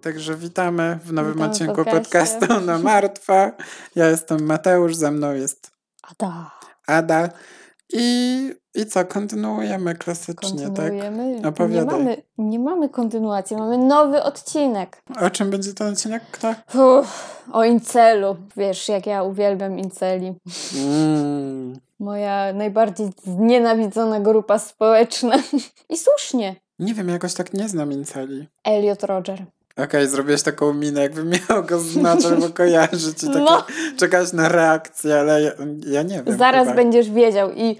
Także witamy w nowym odcinku podcaście. podcastu na Martwa. Ja jestem Mateusz, ze mną jest Ada. Ada. I, i co, kontynuujemy klasycznie, tak? Kontynuujemy. Nie Opowiadaj. mamy, nie mamy kontynuacji, mamy nowy odcinek. O czym będzie ten odcinek? Kto? Uff, o incelu. Wiesz, jak ja uwielbiam inceli. Mm. Moja najbardziej znienawidzona grupa społeczna. I słusznie. Nie wiem, jakoś tak nie znam Inceli. Elliot Roger. Okej, zrobiłeś taką minę, jakbym miał go znać albo kojarzyć i No. czekać na reakcję, ale ja, ja nie wiem. Zaraz chyba. będziesz wiedział i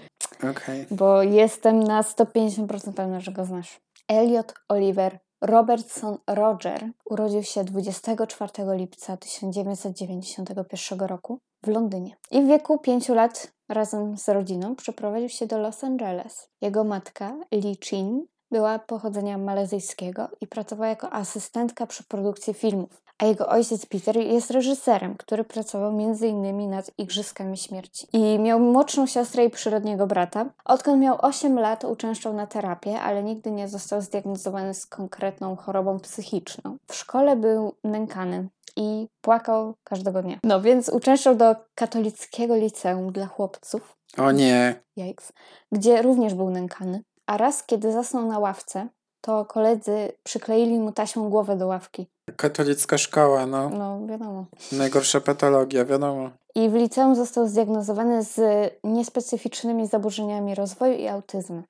Okej. bo jestem na 150% pewna, że go znasz. Elliot Oliver Robertson Roger urodził się 24 lipca 1991 roku w Londynie i w wieku 5 lat razem z rodziną przeprowadził się do Los Angeles. Jego matka Lee Chin była pochodzenia malezyjskiego i pracowała jako asystentka przy produkcji filmów. A jego ojciec Peter jest reżyserem, który pracował m.in. nad Igrzyskami Śmierci. I miał młodszą siostrę i przyrodniego brata. Odkąd miał 8 lat, uczęszczał na terapię, ale nigdy nie został zdiagnozowany z konkretną chorobą psychiczną. W szkole był nękany i płakał każdego dnia. No więc uczęszczał do katolickiego liceum dla chłopców, O nie. Yikes, gdzie również był nękany. A raz, kiedy zasnął na ławce, to koledzy przykleili mu taśmą głowę do ławki. Katolicka szkoła, no. No, wiadomo. Najgorsza patologia, wiadomo. I w liceum został zdiagnozowany z niespecyficznymi zaburzeniami rozwoju i autyzmem.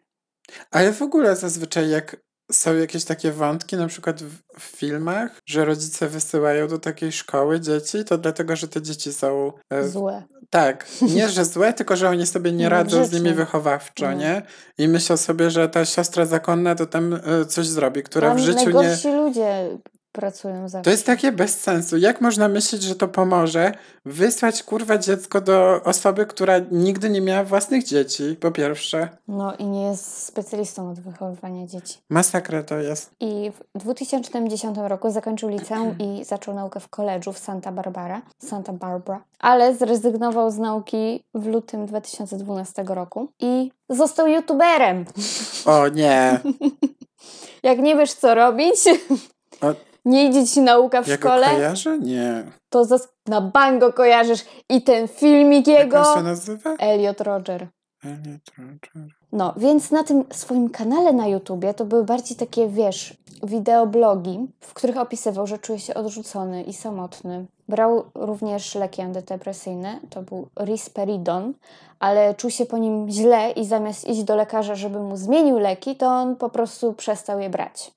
Ale w ogóle zazwyczaj jak są jakieś takie wątki, na przykład w, w filmach, że rodzice wysyłają do takiej szkoły dzieci, to dlatego, że te dzieci są... E, Złe. tak, nie, że złe, tylko, że oni sobie nie radzą z nimi wychowawczo, No. nie? I myślą sobie, że ta siostra zakonna to tam e, coś zrobi, która Tam w życiu nie... najgorsi ludzie pracują zawsze. To jest takie bez sensu. Jak można myśleć, że to pomoże wysłać kurwa dziecko do osoby, która nigdy nie miała własnych dzieci, po pierwsze. No i nie jest specjalistą od wychowywania dzieci. Masakra to jest. I w 2010 roku zakończył liceum i zaczął naukę w koledżu w Santa Barbara, Santa Barbara, ale zrezygnował z nauki w lutym 2012 roku i został youtuberem. O nie. Jak nie wiesz co robić, O, nie idzie ci nauka w ja go szkole, kojarzę? Nie. to zas- na bango kojarzysz i ten filmik Jak jego. on się nazywa? Elliot Roger. Elliot Roger. No, więc na tym swoim kanale na YouTubie to były bardziej takie, wiesz, wideoblogi, w których opisywał, że czuje się odrzucony i samotny. Brał również leki antydepresyjne, to był risperidon, ale czuł się po nim źle i zamiast iść do lekarza, żeby mu zmienił leki, to on po prostu przestał je brać.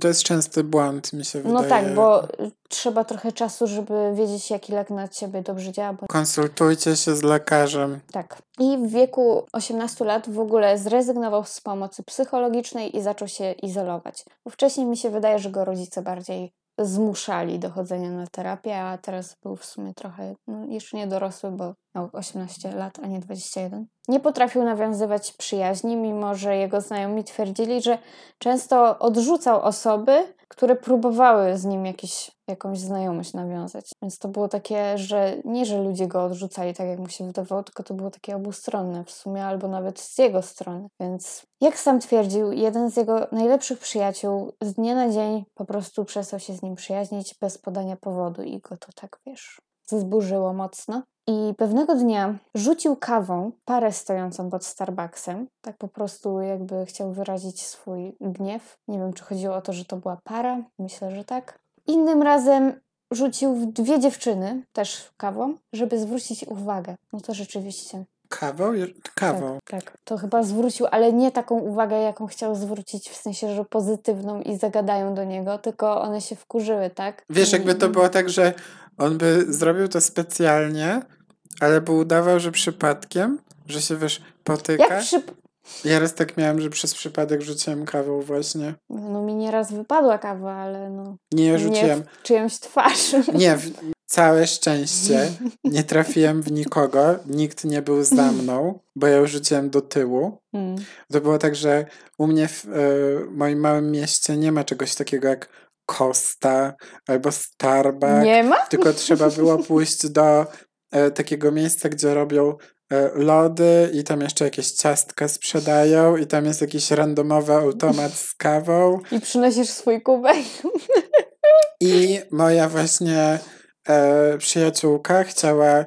To jest częsty błąd, mi się wydaje. No tak, bo trzeba trochę czasu, żeby wiedzieć, jaki lek na ciebie dobrze działa, bo Konsultujcie się z lekarzem. Tak. I w wieku 18 lat w ogóle zrezygnował z pomocy psychologicznej i zaczął się izolować. Bo wcześniej mi się wydaje, że go rodzice bardziej zmuszali do chodzenia na terapię, a teraz był w sumie trochę no, jeszcze nie dorosły, bo miał 18 lat, a nie 21. Nie potrafił nawiązywać przyjaźni, mimo że jego znajomi twierdzili, że często odrzucał osoby, które próbowały z nim jakieś, jakąś znajomość nawiązać. Więc to było takie, że nie, że ludzie go odrzucali tak, jak mu się wydawało, tylko to było takie obustronne w sumie, albo nawet z jego strony. Więc jak sam twierdził, jeden z jego najlepszych przyjaciół z dnia na dzień po prostu przestał się z nim przyjaźnić bez podania powodu i go to tak, wiesz, zburzyło mocno. I pewnego dnia rzucił kawą parę stojącą pod Starbucksem. Tak po prostu jakby chciał wyrazić swój gniew. Nie wiem, czy chodziło o to, że to była para. Myślę, że tak. Innym razem rzucił w dwie dziewczyny, też kawą, żeby zwrócić uwagę. No to rzeczywiście. Kawą? Kawą. Tak, tak. To chyba zwrócił, ale nie taką uwagę, jaką chciał zwrócić, w sensie, że pozytywną i zagadają do niego, tylko one się wkurzyły, tak? Wiesz, jakby to było tak, że on by zrobił to specjalnie, ale by udawał, że przypadkiem, że się wiesz, potyka. Jak przy... Ja raz tak miałem, że przez przypadek rzuciłem kawą właśnie. No mi nieraz wypadła kawa, ale no... Nie ja Nie rzuciłem. w czyjąś twarz. Nie, w, całe szczęście. Nie trafiłem w nikogo. Nikt nie był za mną, bo ja już rzuciłem do tyłu. Mm. To było tak, że u mnie w e, moim małym mieście nie ma czegoś takiego jak Costa albo Starbucks. Nie ma? Tylko trzeba było pójść do e, takiego miejsca, gdzie robią e, lody i tam jeszcze jakieś ciastka sprzedają i tam jest jakiś randomowy automat z kawą. I przynosisz swój kubek. I moja właśnie e, przyjaciółka chciała,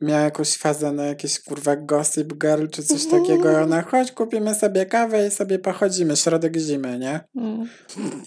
miała jakąś fazę na jakieś kurwa gossip girl czy coś takiego. I ona, chodź kupimy sobie kawę i sobie pochodzimy, środek zimy, nie? Mm.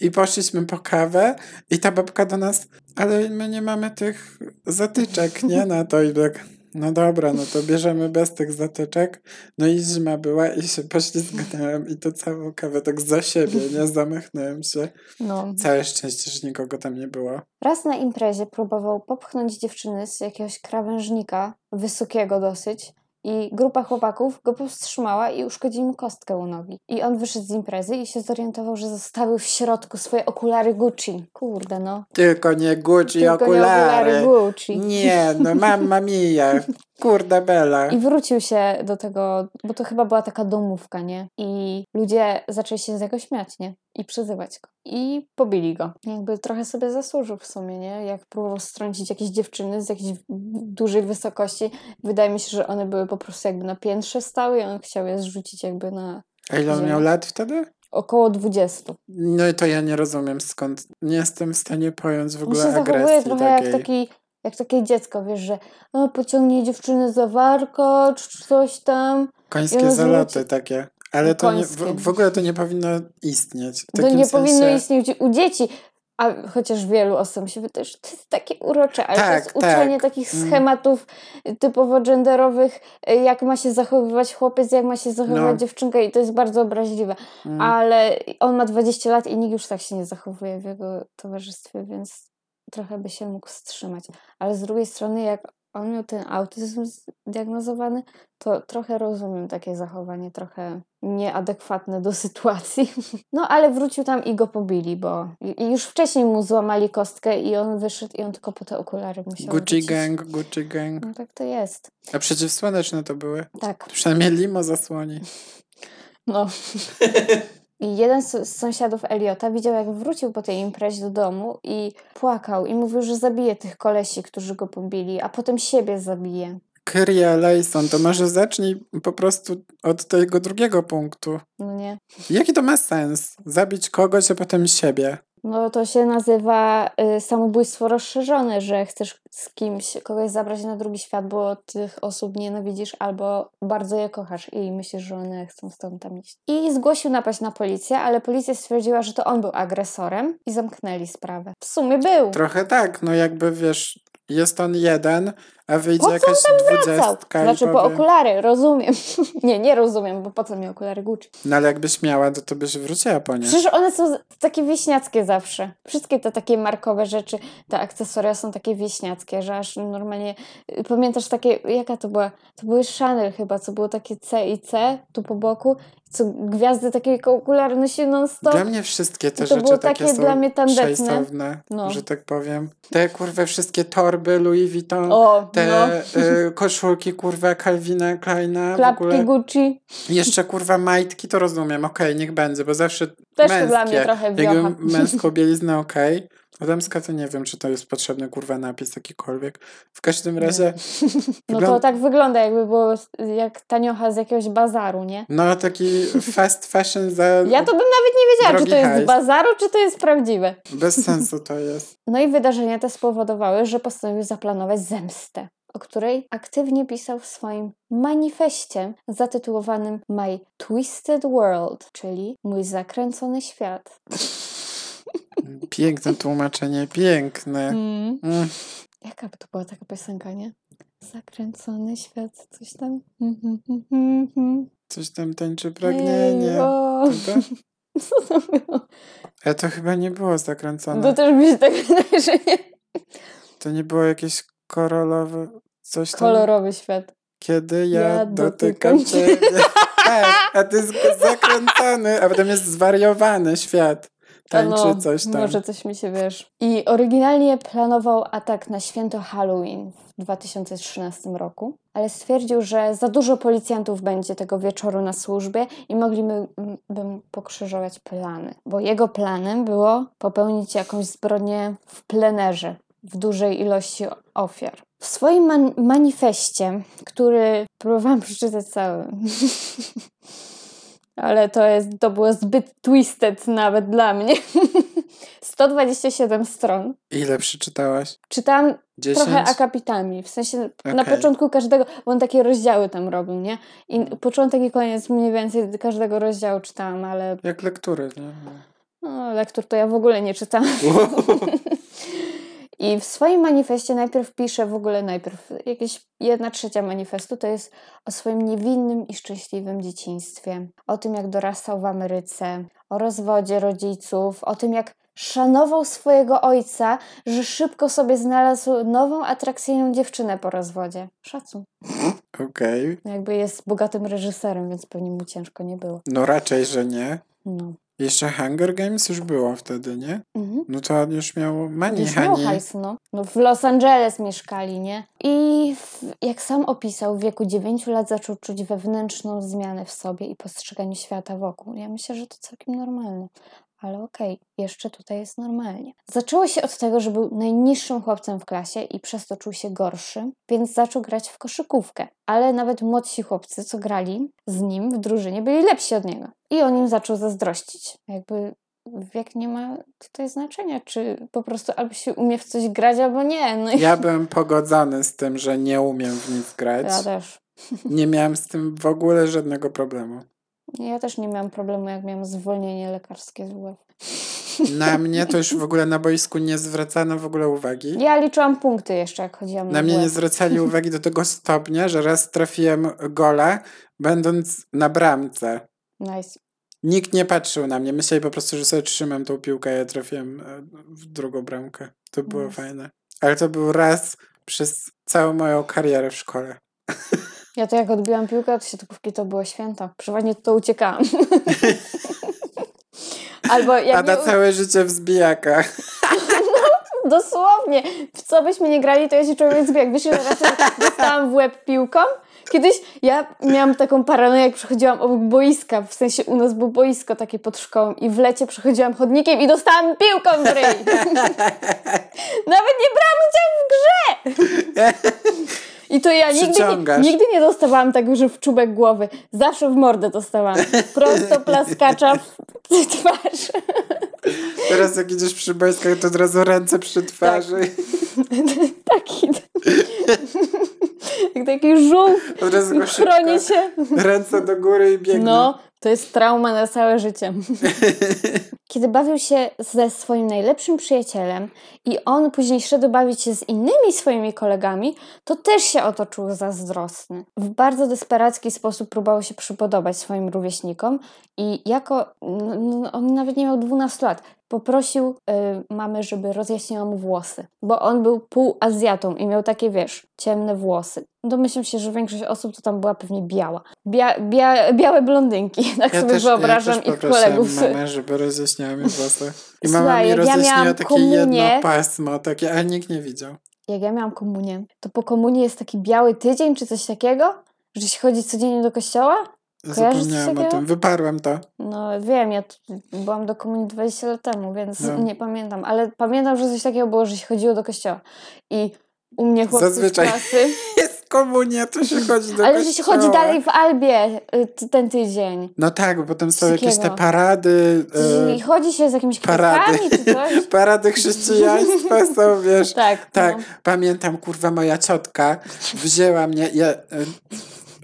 I poszliśmy po kawę i ta babka do nas, ale my nie mamy tych zatyczek, nie? Na to i tak, no dobra, no to bierzemy bez tych zatyczek. No i zima była i się poślizgnąłem i to całą kawę tak za siebie, nie? Zamachnąłem się. No. Całe szczęście, że nikogo tam nie było. Raz na imprezie próbował popchnąć dziewczyny z jakiegoś krawężnika, wysokiego dosyć, i grupa chłopaków go powstrzymała i uszkodzili mu kostkę u nogi. I on wyszedł z imprezy i się zorientował, że zostawił w środku swoje okulary Gucci. Kurde no. Tylko nie Gucci Tylko nie okulary. okulary Gucci. Nie, no mamma mia. Kurde bela. I wrócił się do tego, bo to chyba była taka domówka, nie? I ludzie zaczęli się z niego śmiać, nie? I przyzywać go. I pobili go. Jakby trochę sobie zasłużył w sumie, nie? Jak próbował strącić jakieś dziewczyny z jakiejś dużej wysokości. Wydaje mi się, że one były po prostu jakby na piętrze stały i on chciał je zrzucić jakby na A ile on miał lat wtedy? około 20. No i to ja nie rozumiem skąd. Nie jestem w stanie pojąć w On ogóle się zachowuje agresji trochę takiej. jak taki jak takie dziecko, wiesz, że o, pociągnie dziewczynę za warkocz, czy coś tam. Końskie zaloty takie. Ale to nie, w, w ogóle to nie powinno istnieć. W To nie sensie... powinno istnieć u dzieci. A chociaż wielu osób się wydaje, że to jest takie urocze, ale to Tak, jest uczenie tak. takich Mm. schematów typowo genderowych, y, jak ma się zachowywać chłopiec, jak ma się zachowywać No. dziewczynka i to jest bardzo obraźliwe. Mm. Ale on ma 20 lat i nikt już tak się nie zachowuje w jego towarzystwie, więc trochę by się mógł wstrzymać. Ale z drugiej strony, jak on miał ten autyzm zdiagnozowany, to trochę rozumiem takie zachowanie, trochę nieadekwatne do sytuacji. No ale wrócił tam i go pobili, bo i już wcześniej mu złamali kostkę i on wyszedł i on tylko po te okulary musiał Gucci wrócić. gang, Gucci gang. No tak to jest. A przeciwsłoneczne to były. Tak. Przynajmniej limo zasłoni. No. I jeden z, sąsiadów Eliota widział, jak wrócił po tej imprezie do domu i płakał i mówił, że zabije tych kolesi, którzy go pobili, a potem siebie zabije. Kyrie eleison, to może zacznij po prostu od tego drugiego punktu. No nie. Jaki to ma sens? Zabić kogoś, a potem siebie. No to się nazywa y, samobójstwo rozszerzone, że chcesz z kimś kogoś zabrać na drugi świat, bo tych osób nienawidzisz albo bardzo je kochasz i myślisz, że one chcą tobą tam iść. I zgłosił napaść na policję, ale policja stwierdziła, że to on był agresorem i zamknęli sprawę. W sumie był. Trochę tak, no jakby wiesz, jest on jeden, a wyjdzie Po co jakaś Wracał. dwudziestka Znaczy i po powie... okulary, rozumiem. nie, nie rozumiem, bo po co mi okulary Gucci? No ale jakbyś miała, to, to byś wróciła po nie. Przecież one są takie wieśniackie zawsze. Wszystkie te takie markowe rzeczy, te akcesoria są takie wieśniackie, że aż normalnie... y, Pamiętasz takie, jaka to była? To były Chanel chyba, co było takie C i C tu po boku, co gwiazdy takie okulary nosiły non-stop. Dla mnie wszystkie te to rzeczy było takie, takie dla mnie tandetne. No. że tak powiem. Te kurwa wszystkie torby Louis Vuitton, O, te no. y, koszulki kurwa Calvina Kleina, Klapki. Gucci. Jeszcze kurwa majtki to rozumiem, okej, niech będzie, bo zawsze Też to męskie. dla mnie trochę wiocha. Jakby męską bieliznę okej, a damska to nie wiem, czy to jest potrzebny kurwa napis jakikolwiek. W każdym razie No to tak wygląda, jakby było jak taniocha z jakiegoś bazaru, nie? no taki fast fashion za... Ja to bym nawet nie wiedziała, czy to jest hajs. z bazaru, czy to jest prawdziwe. Bez sensu to jest. No i wydarzenia te spowodowały, że postanowił zaplanować zemstę, o której aktywnie pisał w swoim manifestie zatytułowanym My Twisted World, czyli Mój zakręcony świat. Piękne tłumaczenie, piękne. Mm. Mm. Jaka by to była taka piosenka, nie? Zakręcony świat, coś tam. Mhm, mhm, mhm. Coś tam tańczy pragnienie. Ej, o. To, to? Co to było? Ale to chyba nie było zakręcone. To też mi się tak wydaje, że nie. To nie było jakieś korolowe coś tam? Kolorowy świat. Kiedy ja, Ja dotykam dotykam ciebie. tak, a ty jest zakręcony, a potem jest zwariowany świat. Tańczy no, coś tam. Może coś mi się wiesz. I oryginalnie planował atak na święto Halloween w 2013 roku, ale stwierdził, że za dużo policjantów będzie tego wieczoru na służbie i mogliby bym pokrzyżować plany. Bo jego planem było popełnić jakąś zbrodnię w plenerze. w dużej ilości ofiar. W swoim man manifestie, który próbowałam przeczytać cały, ale to, jest, to było zbyt twisted nawet dla mnie. 127 stron. Ile przeczytałaś? Czytałam 10? trochę akapitami, w sensie na Okej. początku każdego, bo on takie rozdziały tam robił, nie? I początek i koniec mniej więcej każdego rozdziału czytałam, ale Jak lektury, nie? no, lektur to ja w ogóle nie czytałam. I w swoim manifestie najpierw pisze w ogóle najpierw jakieś jedna trzecia manifestu to jest o swoim niewinnym i szczęśliwym dzieciństwie, o tym jak dorastał w Ameryce, o rozwodzie rodziców, o tym jak szanował swojego ojca, że szybko sobie znalazł nową atrakcyjną dziewczynę po rozwodzie. Szacun. Okej. Jakby jest bogatym reżyserem, więc pewnie mu ciężko nie było. No raczej, że nie. No. Jeszcze Hunger Games już było wtedy, nie? Mhm. No to on już miał money, Już miał hajsu, no. no. W Los Angeles mieszkali, nie? I w, jak sam opisał, w wieku 9 lat zaczął czuć wewnętrzną zmianę w sobie i postrzeganiu świata wokół. Ja myślę, że to całkiem normalne. Ale okej, jeszcze tutaj jest normalnie. Zaczęło się od tego, że był najniższym chłopcem w klasie i przez to czuł się gorszy, więc zaczął grać w koszykówkę. Ale nawet młodsi chłopcy, co grali z nim w drużynie, byli lepsi od niego. I on im zaczął zazdrościć. Jakby wiek nie ma tutaj znaczenia, czy po prostu albo się umie w coś grać, albo nie. No i Ja byłem pogodzony z tym, że nie umiem w nic grać. ja też. Nie miałem z tym w ogóle żadnego problemu. Ja też nie miałam problemu, jak miałam zwolnienie lekarskie z UF. Na mnie to już w ogóle na boisku nie zwracano w ogóle uwagi. Ja liczyłam punkty jeszcze, jak chodziłam na, Na mnie nie WF. zwracali uwagi do tego stopnia, że raz trafiłem gola, będąc na bramce. Nice. Nikt nie patrzył na mnie. Myśleli po prostu, że sobie trzymam tą piłkę, a ja trafiłem e, w drugą bramkę. To było Nice. fajne. Ale to był raz przez całą moją karierę w szkole. Ja to jak odbiłam piłkę od siatkówki, to było święto. Przeważnie to uciekałam. Albo jak A na nie, całe życie w zbijakach. dosłownie, w co byśmy nie grali, to ja się człowiek zbiegł. Wiesz, ile razy dostałam w łeb piłką? Kiedyś ja miałam taką paranoję, jak przechodziłam obok boiska, w sensie u nas było boisko takie pod szkołą i w lecie przechodziłam chodnikiem i dostałam piłką w ryj. Nawet nie brałam udziału w grze! I to ja nigdy nie, nigdy nie dostawałam tak, że w czubek głowy. Zawsze w mordę dostawałam. Prosto plaskacza w twarz. Teraz jak idziesz przy boiskach, to od razu ręce przy twarzy. Taki. Jak taki żółw Od razu go się. Ręce do góry i biegną. No, to jest trauma na całe życie. Kiedy bawił się ze swoim najlepszym przyjacielem i on później szedł bawić się z innymi swoimi kolegami, to też się otoczył zazdrosny. W bardzo desperacki sposób próbował się przypodobać swoim rówieśnikom i jako, no, no, on nawet nie miał 12 lat, poprosił y, mamy, żeby rozjaśniła mu włosy, bo on był półazjatą i miał takie, wiesz, ciemne włosy. Domyślam się, że większość osób to tam była pewnie biała. Bia, bia, białe blondynki, tak Ja sobie też, wyobrażam ja też ich kolegów. mamę, żeby rozjaśniała mi włosy. I mama Słuchaj, mi ja rozjaśniła miałam takie komunię- jedno pasmo, takie, ale nikt nie widział. jak ja miałam komunię, to po komunii jest taki biały tydzień czy coś takiego, że się chodzi codziennie do kościoła? Zapomniałam o tym, wyparłem to. No wiem, ja byłam do komunii 20 lat temu, więc No. nie pamiętam, ale pamiętam, że coś takiego było, że się chodziło do kościoła. I u mnie chłopcy Zazwyczaj. z klasy, Jest komunia, to się chodzi do ale że się chodzi kościoła. dalej w Albie y, ten tydzień. No tak, bo potem są jakieś te parady, e, I chodzi się z jakimiś parady. czy coś. parady chrześcijaństwa są, wiesz. Tak, Tak, No. pamiętam, kurwa, moja ciotka wzięła mnie, ja, e,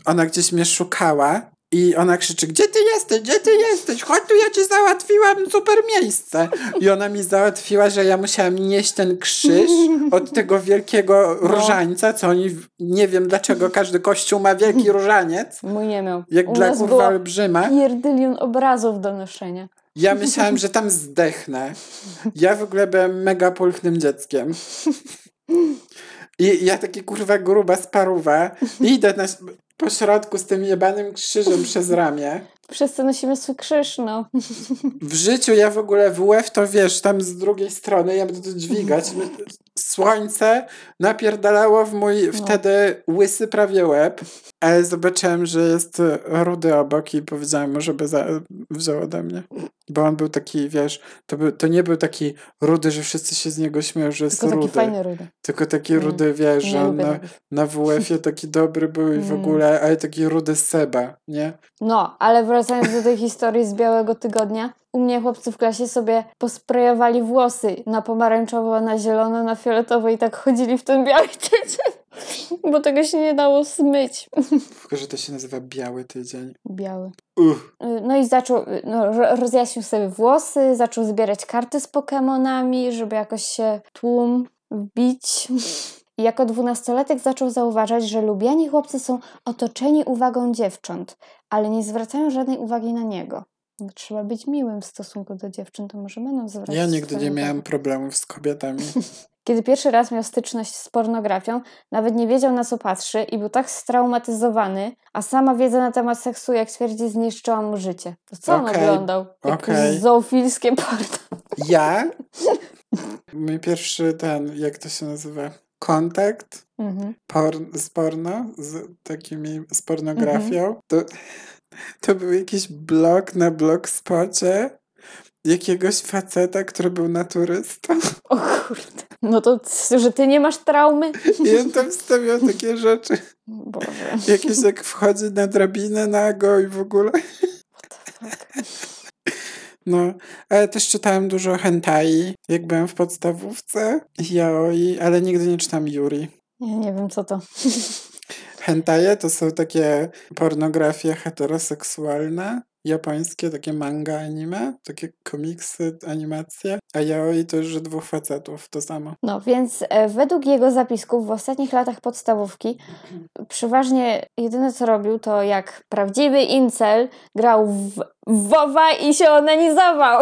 ona gdzieś mnie szukała i ona krzyczy, gdzie ty jesteś, gdzie ty jesteś, chodź tu, ja ci załatwiłam super miejsce. I ona mi załatwiła, że ja musiałam nieść ten krzyż od tego wielkiego różańca, co oni, nie wiem dlaczego każdy kościół ma wielki różaniec, Mój nie miał. jak U dla kurwa olbrzyma. pierdylion obrazów do noszenia. Ja myślałem, że tam zdechnę. Ja w ogóle byłem mega pulchnym dzieckiem. I ja taki kurwa gruba sparuwa idę na, po środku z tym jebanym krzyżem przez ramię. Wszyscy nosimy swój krzyż, no. W życiu ja w ogóle w łeb to wiesz, tam z drugiej strony ja będę to dźwigać. Słońce napierdalało w mój No. wtedy łysy prawie łeb, ale zobaczyłem, że jest rudy obok i powiedziałem mu, żeby za, wziął ode mnie. Bo on był taki, wiesz, to, był, to nie był taki rudy, że wszyscy się z niego śmieją, że jest Tylko taki rudy. fajny rudy. Tylko taki Mm, rudy, wiesz, Nie że on na, na WF-ie taki dobry był i w Mm. ogóle, ale taki rudy Seba, nie? No, ale wracając do tej historii z Białego Tygodnia, u mnie chłopcy w klasie sobie posprejowali włosy na pomarańczowo, na zielono, na fioletowo i tak chodzili w ten biały tydzień, bo tego się nie dało smyć. Tylko, że to się nazywa biały tydzień. Biały. Uch. Y, No i zaczął, y, no, ro- rozjaśnił sobie włosy, zaczął zbierać karty z Pokemonami, żeby jakoś się tłum wbić. I jako dwunastolatek zaczął zauważać, że lubiani chłopcy są otoczeni uwagą dziewcząt, ale nie zwracają żadnej uwagi na niego. Trzeba być miłym w stosunku do dziewczyn, to może będą zwracać Ja nigdy nie miałem problemów z kobietami. Kiedy pierwszy raz miał styczność z pornografią, nawet nie wiedział na co patrzy i był tak straumatyzowany, a sama wiedza na temat seksu, jak twierdzi, zniszczyła mu życie. To co on Okej, oglądał? Jakieś okej. zoofilskie porno. Ja? Mój pierwszy ten, jak to się nazywa? Kontakt Mhm. porn, z porno, z takimi, z pornografią. To, to był jakiś blog na blogspocie jakiegoś faceta, który był naturystą. O kurde. No to, że ty nie masz traumy? I on tam wstawiał takie rzeczy. Boże. Jakieś jak wchodzi na drabinę nago i w ogóle. No, ale też czytałem dużo hentai, jak byłem w podstawówce. Yaoi, ale nigdy nie czytam Yuri. Ja nie wiem co to. Hentaje to są takie pornografie heteroseksualne, japońskie, takie manga anime, takie komiksy, animacje, a yaoi to już dwóch facetów, to samo. No więc e, według jego zapisków w ostatnich latach podstawówki przeważnie jedyne co robił to jak prawdziwy incel grał w w WoWa i się onanizował.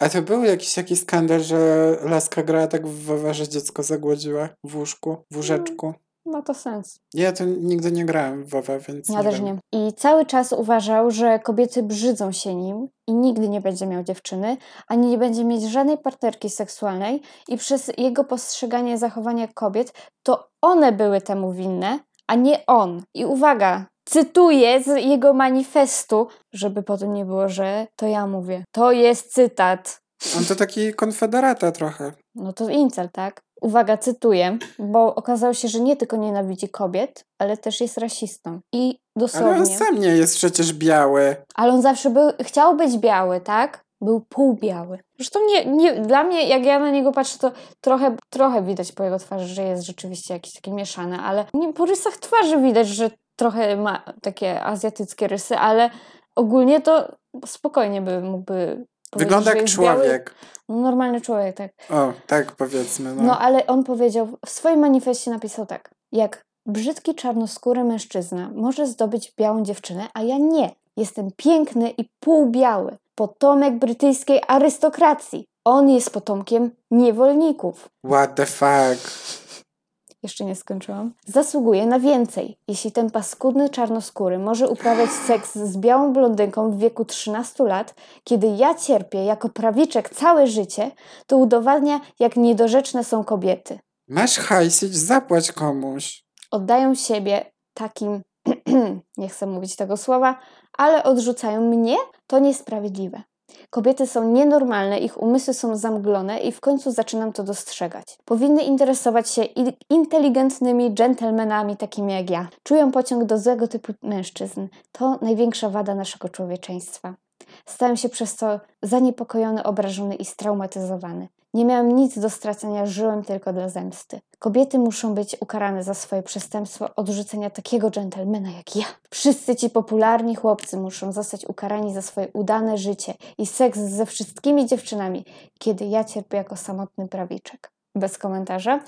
A to był jakiś taki skandal, że laska grała tak w WoWa, że dziecko zagłodziła w łóżku, w łóżeczku. Ma to sens. Ja to nigdy nie grałem w WoWa, więc Ja nie też wiem. nie. I cały czas uważał, że kobiety brzydzą się nim i nigdy nie będzie miał dziewczyny, ani nie będzie mieć żadnej partnerki seksualnej i przez jego postrzeganie zachowania kobiet, to one były temu winne, a nie on. I uwaga, cytuję z jego manifestu, żeby potem nie było, że to ja mówię. To jest cytat. On to taki konfederata trochę. No to incel, tak? Uwaga, cytuję, bo okazało się, że nie tylko nienawidzi kobiet, ale też jest rasistą. I Ale on dosłownie... sam nie jest przecież biały. Ale on zawsze był, chciał być biały, tak? Był półbiały. Zresztą nie, nie, dla mnie, jak ja na niego patrzę, to trochę, trochę widać po jego twarzy, że jest rzeczywiście jakiś taki mieszany, ale nie, po rysach twarzy widać, że trochę ma takie azjatyckie rysy, ale ogólnie to spokojnie by mógłby Wygląda jak jest biały. człowiek. No, normalny człowiek, tak. O, tak powiedzmy. No. No ale on powiedział, w swoim manifestie napisał tak, jak brzydki czarnoskóry mężczyzna może zdobyć białą dziewczynę, a ja nie. Jestem piękny i półbiały. Potomek brytyjskiej arystokracji. On jest potomkiem niewolników. What the fuck? Jeszcze nie skończyłam. Zasługuje na więcej. Jeśli ten paskudny czarnoskóry może uprawiać seks z białą blondynką w wieku 13 lat, kiedy ja cierpię jako prawiczek całe życie, to udowadnia, jak niedorzeczne są kobiety. Masz hajsić, zapłać komuś. oddają siebie takim, nie chcę mówić tego słowa, ale odrzucają mnie, to niesprawiedliwe. Kobiety są nienormalne, ich umysły są zamglone i w końcu zaczynam to dostrzegać. Powinny interesować się inteligentnymi dżentelmenami takimi jak ja. Czują pociąg do złego typu mężczyzn. To największa wada naszego człowieczeństwa. Stałem się przez to zaniepokojony, obrażony i straumatyzowany. Nie miałem nic do stracenia, żyłem tylko dla zemsty. Kobiety muszą być ukarane za swoje przestępstwo odrzucenia takiego dżentelmena jak ja. Wszyscy ci popularni chłopcy muszą zostać ukarani za swoje udane życie i seks ze wszystkimi dziewczynami, kiedy ja cierpię jako samotny prawiczek. Bez komentarza.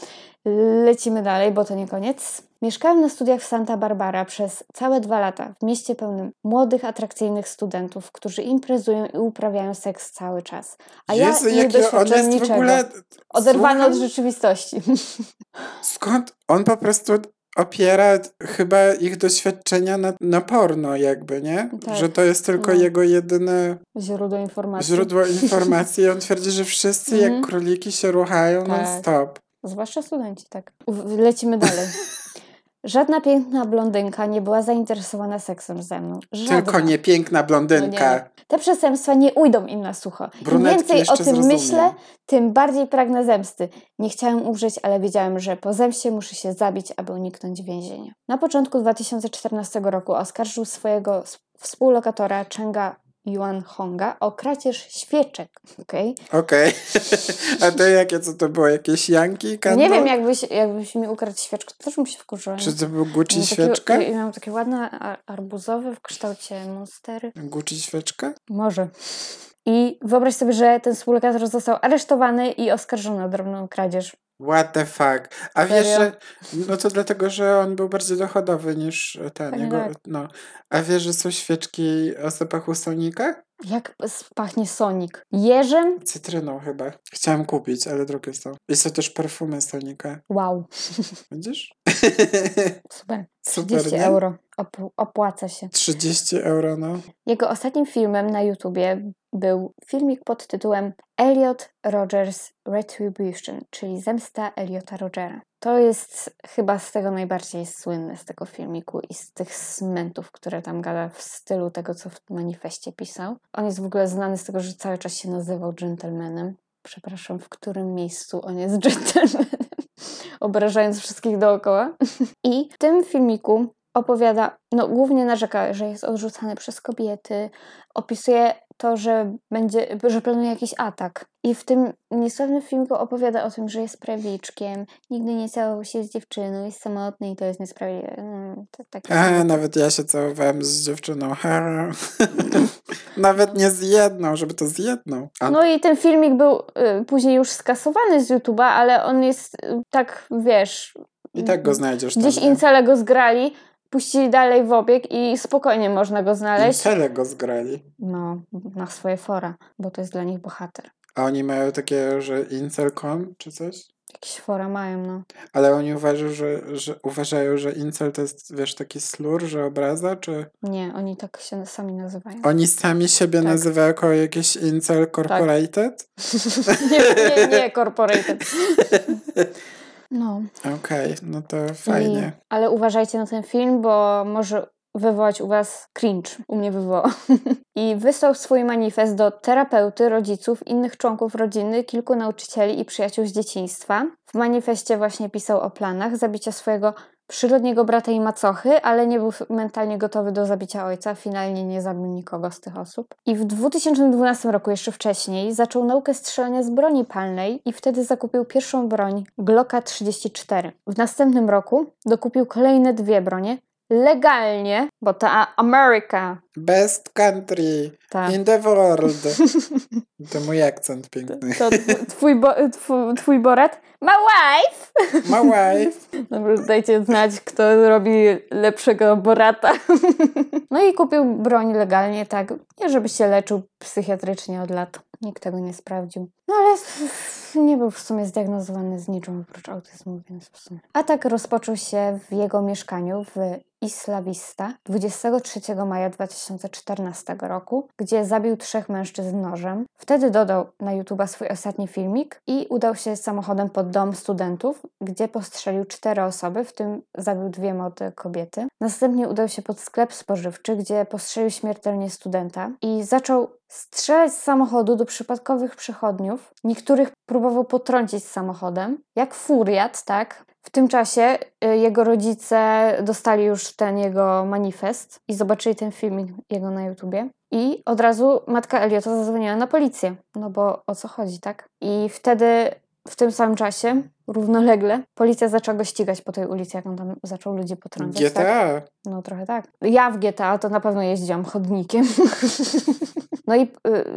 Lecimy dalej, bo to nie koniec. Mieszkałem na studiach w Santa Barbara przez całe dwa lata w mieście pełnym młodych, atrakcyjnych studentów, którzy imprezują i uprawiają seks cały czas. A Jezu, ja nie doświadczam niczego. ogóle... Oderwany od Słucham? rzeczywistości. Skąd? On po prostu opiera chyba ich doświadczenia na, na porno jakby, nie? Tak. Że to jest tylko No. jego jedyne Źródło informacji. źródło informacji i on twierdzi, że wszyscy jak Mhm. króliki się ruchają Tak. non-stop. Zwłaszcza studenci, tak. Lecimy dalej. Żadna piękna blondynka nie była zainteresowana seksem ze mną. Żadna. Tylko nie piękna blondynka. No nie. Te przestępstwa nie ujdą im na sucho. Im więcej o tym zrozumiem. myślę, tym bardziej pragnę zemsty. Nie chciałem umrzeć, ale wiedziałem, że po zemście muszę się zabić, aby uniknąć więzienia. Na początku 2014 roku oskarżył swojego współlokatora Chenga Yuan Honga o kradzież świeczek. Okay? Okej. A to jakie, co to było? Jakieś janki? Candle? Nie wiem, jakbyś, jakbyś mi ukradł świeczkę, to też bym się wkurzyła. Czy to był Gucci Miałam świeczka? Takie, ja miałam takie ładne arbuzowe w kształcie monstery. Gucci świeczka? Może. I wyobraź sobie, że ten współlokator został aresztowany i oskarżony o drobną kradzież. What the fuck? A wiesz, że... No to dlatego, że on był bardziej dochodowy niż ten. Pewnie Jego, tak. no. A wiesz, że są świeczki o zapachu sonika? Jak pachnie Sonic? Jeżem? Cytryną chyba. Chciałam kupić, ale drogie są. I są też perfumy sonika. Wow, Widzisz? super. Super, 30 nie? euro. Op- opłaca się. 30 euro, no. Jego ostatnim filmem na YouTubie był filmik pod tytułem Elliot Rogers Retribution, czyli Zemsta Eliota Rogera. To jest chyba z tego najbardziej słynne, z tego filmiku i z tych smentów, które tam gada w stylu tego, co w manifestie pisał. On jest w ogóle znany z tego, że cały czas się nazywał gentlemanem. Przepraszam, w którym miejscu on jest gentlemanem, obrażając wszystkich dookoła. I w tym filmiku opowiada, no głównie narzeka, że jest odrzucany przez kobiety, opisuje to, że będzie, że planuje jakiś atak. I w tym niesławnym filmiku opowiada o tym, że jest prawiczkiem, nigdy nie całował się z dziewczyną, jest samotny i to jest niesprawiedliwe. Mm, to takie A, nawet ja się całowałem z dziewczyną. Nawet nie z jedną, żeby to z jedną. A, No i ten filmik był y, później już skasowany z YouTube'a, ale on jest y, tak, wiesz, I tak go znajdziesz gdzieś tam. incele go zgrali, puścili dalej w obieg i spokojnie można go znaleźć. Incele go zgrali. No, na swoje fora, bo to jest dla nich bohater. A oni mają takie, że incel.com czy coś? Jakieś fora mają, no. Ale oni uważają, że, że, uważają, że incel to jest, wiesz, taki slur, że obraza, czy... Nie, oni tak się sami nazywają. Oni sami siebie Tak. nazywają jako jakieś incel corporated? nie, nie, nie, corporated. No. Okej, no to fajnie. I, ale uważajcie na ten film, bo może wywołać u was cringe. U mnie wywołał. I wysłał swój manifest do terapeuty, rodziców, innych członków rodziny, kilku nauczycieli i przyjaciół z dzieciństwa. W manifestie właśnie pisał o planach zabicia swojego przyrodniego brata i macochy, ale nie był mentalnie gotowy do zabicia ojca. Finalnie nie zabił nikogo z tych osób. I w 2012 roku, jeszcze wcześniej, zaczął naukę strzelania z broni palnej i wtedy zakupił pierwszą broń Glocka 34. W następnym roku dokupił kolejne dwie bronie legalnie, bo ta Ameryka, Best country in the world. To mój akcent piękny. to tw- twój, bo, twój, twój Borat, my wife! My wife. Dobra, dajcie znać, kto robi lepszego Borata. No i kupił broń legalnie, tak, nie żeby się leczył psychiatrycznie od lat. Nikt tego nie sprawdził. No ale nie był w sumie zdiagnozowany z niczym oprócz autyzmu, więc w sumie. Atak rozpoczął się w jego mieszkaniu w Isla Vista 23 maja 2014 roku, gdzie zabił trzech mężczyzn nożem. Wtedy dodał na YouTube'a swój ostatni filmik i udał się samochodem pod dom studentów, gdzie postrzelił cztery osoby, w tym zabił dwie młode kobiety. Następnie udał się pod sklep spożywczy, gdzie postrzelił śmiertelnie studenta i zaczął strzelać z samochodu do przypadkowych przechodniów. Niektórych próbował potrącić samochodem, jak furiat, tak? W tym czasie y, jego rodzice dostali już ten jego manifest i zobaczyli ten filmik jego na YouTubie. I od razu matka Eliota zadzwoniła na policję, no bo o co chodzi, tak? I wtedy, w tym samym czasie, równolegle, policja zaczęła go ścigać po tej ulicy, jak on tam zaczął ludzi potrącać. Tak? GTA. No trochę tak. Ja w GTA to na pewno jeździłam chodnikiem. no i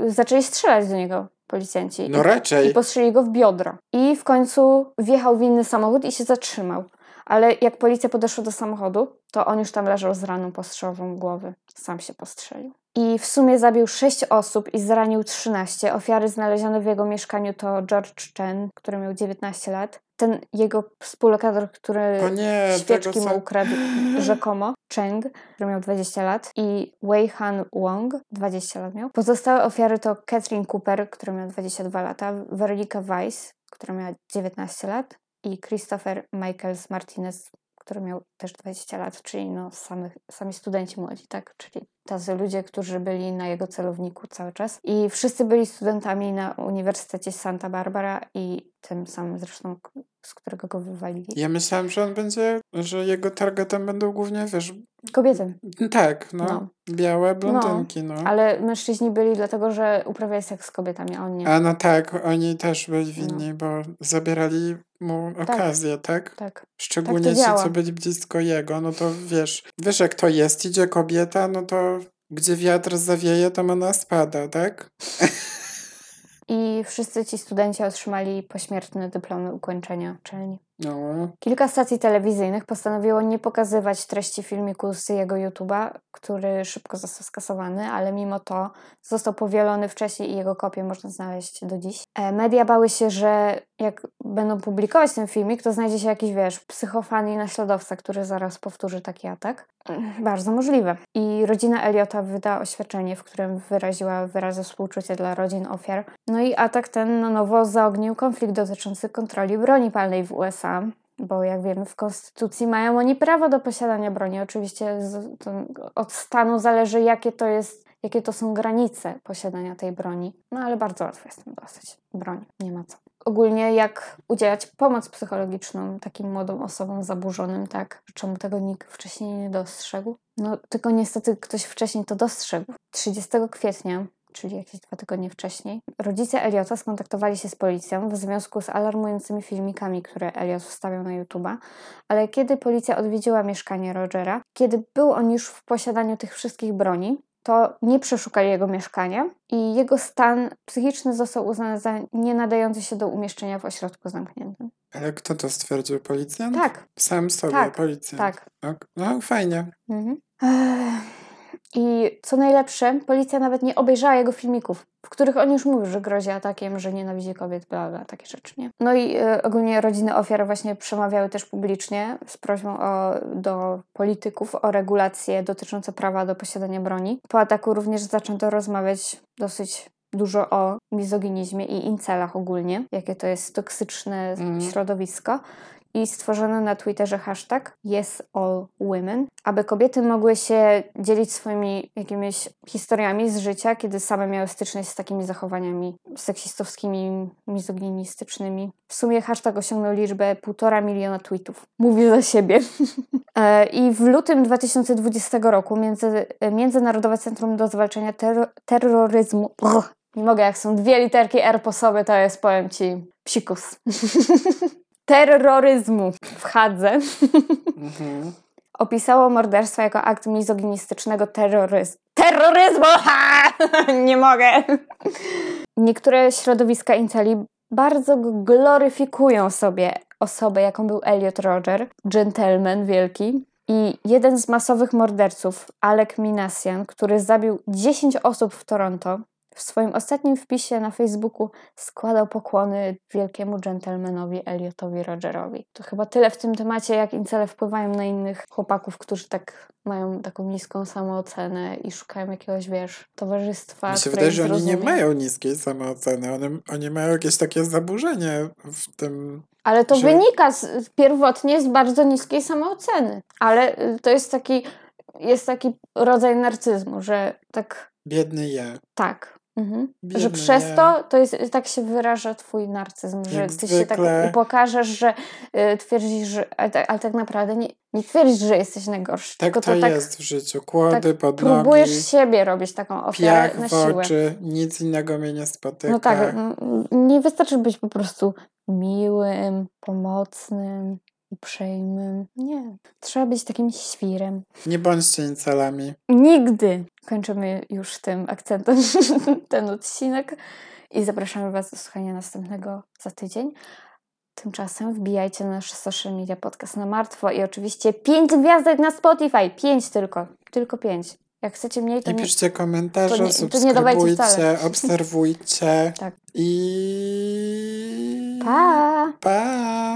y, zaczęli strzelać do niego policjanci. No I raczej. postrzelili go w biodro. I w końcu wjechał w inny samochód i się zatrzymał. Ale jak policja podeszła do samochodu, to on już tam leżał z raną postrzelową głowy. Sam się postrzelił. I w sumie zabił 6 osób i zranił 13. Ofiary znalezione w jego mieszkaniu to George Chen, który miał 19 lat, ten jego współlokator, który nie, świeczki mu ukradł rzekomo, Cheng, który miał 20 lat i Wei Han Wong, 20 lat miał. Pozostałe ofiary to Catherine Cooper, która miała 22 lata, Veronica Weiss, która miała 19 lat i Christopher Michaels Martinez, który miał też 20 lat, czyli no sami studenci młodzi, tak? Czyli tacy ludzie, którzy byli na jego celowniku cały czas. I wszyscy byli studentami na Uniwersytecie Santa Barbara i tym samym zresztą, z którego go wywalili. Ja myślałam, że on będzie, że jego targetem będą głównie, wiesz, Kobiety. tak, no, No. białe blondynki, no. Ale mężczyźni byli dlatego, że uprawiali seks z kobietami, a on nie. A no tak, oni też byli winni, bo zabierali mu okazję, tak? Tak. Szczególnie Tak to ci, działa. co byli blisko jego, no to wiesz, wiesz jak to jest, idzie kobieta, no to gdzie wiatr zawieje, tam ona spada, tak? I wszyscy ci studenci otrzymali pośmiertne dyplomy ukończenia uczelni. No, Kilka stacji telewizyjnych postanowiło nie pokazywać treści filmiku z jego YouTube'a, który szybko został skasowany, ale mimo to został powielony wcześniej i jego kopię można znaleźć do dziś. E, media bały się, że jak będą publikować ten filmik, to znajdzie się jakiś, wiesz, psychofan i naśladowca, który zaraz powtórzy taki atak. Bardzo możliwe. I rodzina Eliota wyda oświadczenie, w którym wyraziła wyrazy współczucia dla rodzin ofiar. No i atak ten na nowo zaognił konflikt dotyczący kontroli broni palnej w USA. Bo jak wiemy, w konstytucji mają oni prawo do posiadania broni. Oczywiście z, to od stanu zależy, jakie to jest, jakie to są granice posiadania tej broni. No ale bardzo łatwo jest tam dostać broń, nie ma co. Ogólnie jak udzielać pomoc psychologiczną takim młodym osobom zaburzonym, tak? Czemu tego nikt wcześniej nie dostrzegł? No tylko niestety ktoś wcześniej to dostrzegł. 30 kwietnia czyli jakieś dwa tygodnie wcześniej, rodzice Eliota skontaktowali się z policją w związku z alarmującymi filmikami, które Eliot wstawiał na YouTube'a, ale kiedy policja odwiedziła mieszkanie Rogera, kiedy był on już w posiadaniu tych wszystkich broni, to nie przeszukali jego mieszkania i jego stan psychiczny został uznany za nie nadający się do umieszczenia w ośrodku zamkniętym. ale kto to stwierdził? Policjant? Tak, Sam sobie, Tak, policjant. tak. Ok, No, fajnie. Mhm. Ech. I co najlepsze, policja nawet nie obejrzała jego filmików, w których on już mówił, że grozi atakiem, że nienawidzi kobiet, bla, bla, takie rzeczy, nie? No i e, ogólnie rodziny ofiar właśnie przemawiały też publicznie z prośbą o, do polityków o regulacje dotyczące prawa do posiadania broni. Po ataku również zaczęto rozmawiać dosyć dużo o mizoginizmie i incelach ogólnie, jakie to jest toksyczne Mhm. środowisko i stworzono na Twitterze hashtag YesAllWomen, aby kobiety mogły się dzielić swoimi jakimiś historiami z życia, kiedy same miały styczność z takimi zachowaniami seksistowskimi, mizoginistycznymi. W sumie hashtag osiągnął liczbę 1,5 miliona tweetów. Mówi za siebie. E, I w lutym 2020 roku między, Międzynarodowe Centrum do Zwalczania terro- Terroryzmu Ugh, nie mogę, jak są dwie literki R po sobie, to jest, powiem Ci, psikus. Terroryzmu w Hadze Mhm. opisało morderstwo jako akt mizoginistycznego terroryzmu. Terroryzmu! Ha! Nie mogę! Niektóre środowiska inceli bardzo gloryfikują sobie osobę, jaką był Elliot Roger, gentleman wielki. I jeden z masowych morderców, Alek Minassian, który zabił 10 osób w Toronto, w swoim ostatnim wpisie na Facebooku składał pokłony wielkiemu dżentelmenowi Elliotowi Rogerowi. To chyba tyle w tym temacie, jak incele wpływają na innych chłopaków, którzy tak mają taką niską samoocenę i szukają jakiegoś, wiesz, towarzystwa, Mi się wydaje, że oni nie mają niskiej samooceny. Oni, oni mają jakieś takie zaburzenie w tym. Ale to że- wynika z, pierwotnie z bardzo niskiej samooceny. Ale y, to jest taki, jest taki rodzaj narcyzmu, że tak, Biedny je. tak. Mhm. Biedny że przez je. to, to jest, tak się wyraża twój narcyzm, że Jak ty się tak zwykle. upokarzasz, że y, twierdzisz, że, ale, tak- ale tak naprawdę nie, nie twierdzisz, że jesteś najgorszy. Tak to, to tak jest w życiu. Kłody pod próbujesz nogi, siebie robić taką ofiarę piach na w siłę. oczy, nic innego mnie nie spotyka. No tak, nie wystarczy być po prostu miłym, pomocnym, uprzejmym. Nie. Trzeba być takim świrem. Nie bądźcie incalami. Nigdy! Kończymy już tym akcentem ten odcinek i zapraszamy Was do słuchania następnego za tydzień. Tymczasem wbijajcie na nasze social media podcast na martwo i oczywiście 5 gwiazdek na Spotify. 5 tylko. Tylko 5. Jak chcecie mniej, to I nie... piszcie komentarze, to nie- subskrybujcie, obserwujcie. Tak. I... Pa! Pa!